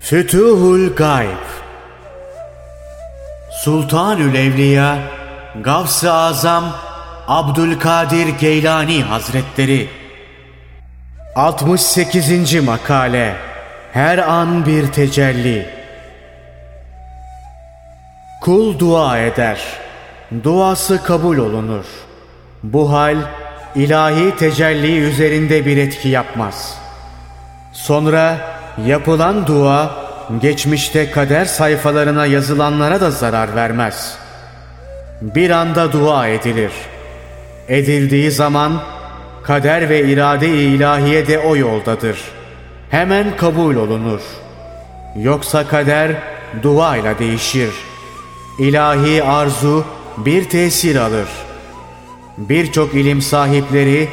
Fütuhul Gayb Sultanül Evliya Gavs-ı Azam Abdülkadir Geylani Hazretleri 68. Makale Her an bir tecelli Kul dua eder. Duası kabul olunur. Bu hal ilahi tecelli üzerinde bir etki yapmaz. Sonra yapılan dua geçmişte kader sayfalarına yazılanlara da zarar vermez. Bir anda dua edilir. Edildiği zaman kader ve irade-i ilahiye de o yoldadır. Hemen kabul olunur. Yoksa kader duayla değişir. İlahi arzu bir tesir alır. Birçok ilim sahipleri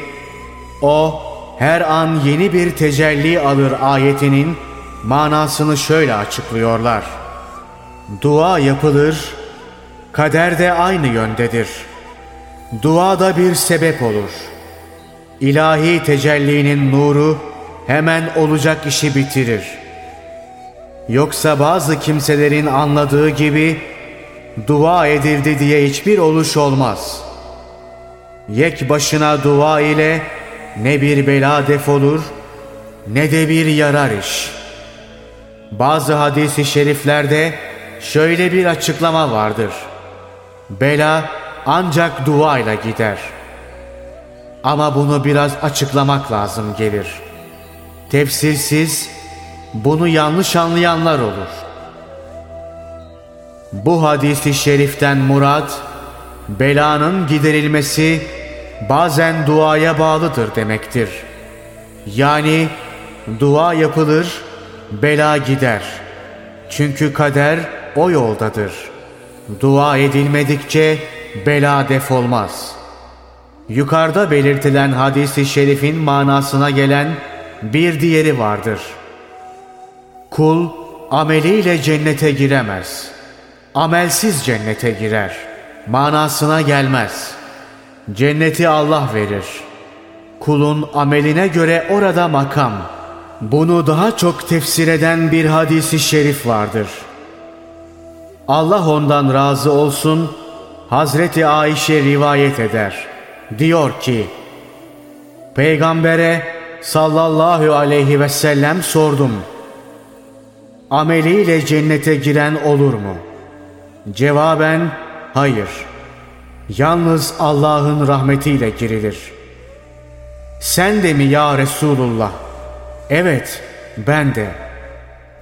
o her an yeni bir tecelli alır ayetinin manasını şöyle açıklıyorlar. Dua yapılır, kader de aynı yöndedir. Dua da bir sebep olur. İlahi tecellinin nuru hemen olacak işi bitirir. Yoksa bazı kimselerin anladığı gibi dua edildi diye hiçbir oluş olmaz. Yek başına dua ile ne bir bela defolur ne de bir yarar iş. Bazı hadisi şeriflerde şöyle bir açıklama vardır. Bela ancak duayla gider. Ama bunu biraz açıklamak lazım gelir. Tefsirsiz bunu yanlış anlayanlar olur. Bu hadisi şeriften murad belanın giderilmesi bazen duaya bağlıdır demektir. Yani dua yapılır, bela gider. Çünkü kader o yoldadır. Dua edilmedikçe bela defolmaz. Yukarıda belirtilen hadisi şerifin manasına gelen bir diğeri vardır. Kul ameliyle cennete giremez. Amelsiz cennete girer. Manasına gelmez. Cenneti Allah verir. Kulun ameline göre orada makam. Bunu daha çok tefsir eden bir hadisi şerif vardır. Allah ondan razı olsun, Hazreti Ayşe rivayet eder. Diyor ki, Peygambere sallallahu aleyhi ve sellem sordum. Ameliyle cennete giren olur mu? Cevaben, hayır. Yalnız Allah'ın rahmetiyle girilir. Sen de mi ya Resulullah? Evet, ben de.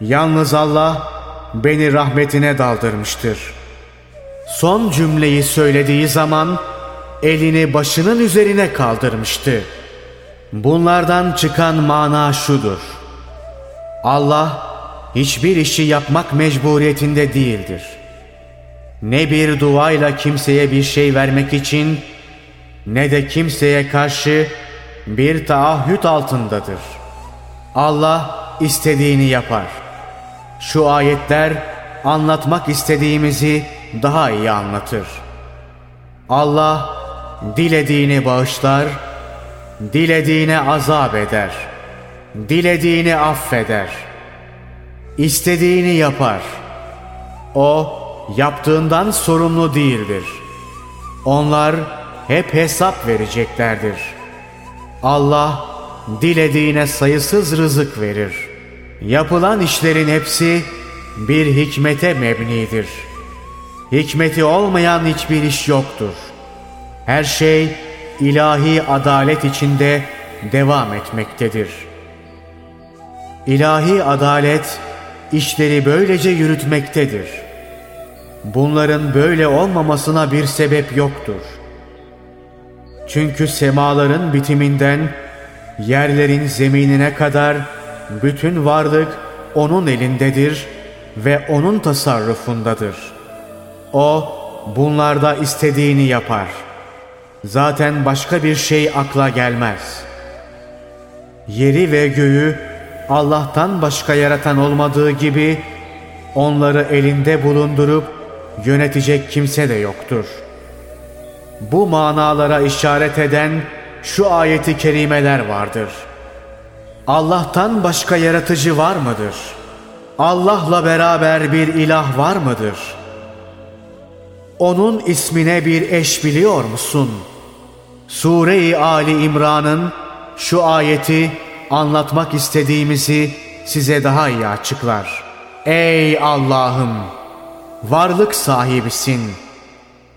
Yalnız Allah beni rahmetine daldırmıştır. Son cümleyi söylediği zaman elini başının üzerine kaldırmıştı. Bunlardan çıkan mana şudur. Allah hiçbir işi yapmak mecburiyetinde değildir. Ne bir duayla kimseye bir şey vermek için ne de kimseye karşı bir taahhüt altındadır. Allah istediğini yapar. Şu ayetler anlatmak istediğimizi daha iyi anlatır. Allah dilediğini bağışlar, dilediğine azap eder, dilediğini affeder, istediğini yapar. O yaptığından sorumlu değildir. Onlar hep hesap vereceklerdir. Allah dilediğine sayısız rızık verir. Yapılan işlerin hepsi bir hikmete mebnidir. Hikmeti olmayan hiçbir iş yoktur. Her şey ilahi adalet içinde devam etmektedir. İlahi adalet işleri böylece yürütmektedir. Bunların böyle olmamasına bir sebep yoktur. Çünkü semaların bitiminden yerlerin zeminine kadar bütün varlık onun elindedir ve onun tasarrufundadır. O bunlarda istediğini yapar. Zaten başka bir şey akla gelmez. Yeri ve göğü Allah'tan başka yaratan olmadığı gibi onları elinde bulundurup yönetecek kimse de yoktur. Bu manalara işaret eden şu ayeti kerimeler vardır. Allah'tan başka yaratıcı var mıdır? Allah'la beraber bir ilah var mıdır? Onun ismine bir eş biliyor musun? Sure-i Ali İmran'ın şu ayeti anlatmak istediğimizi size daha iyi açıklar. Ey Allah'ım! Varlık sahibisin.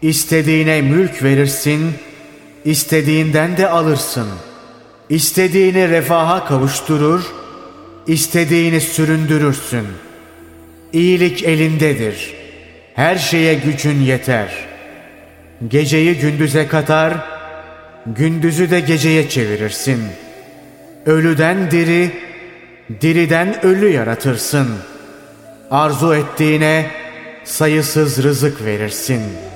İstediğine mülk verirsin, istediğinden de alırsın. İstediğini refaha kavuşturur, istediğini süründürürsün. İyilik elindedir. Her şeye gücün yeter. Geceyi gündüze katar, gündüzü de geceye çevirirsin. Ölüden diri, diriden ölü yaratırsın. Arzu ettiğine sayısız rızık verirsin.''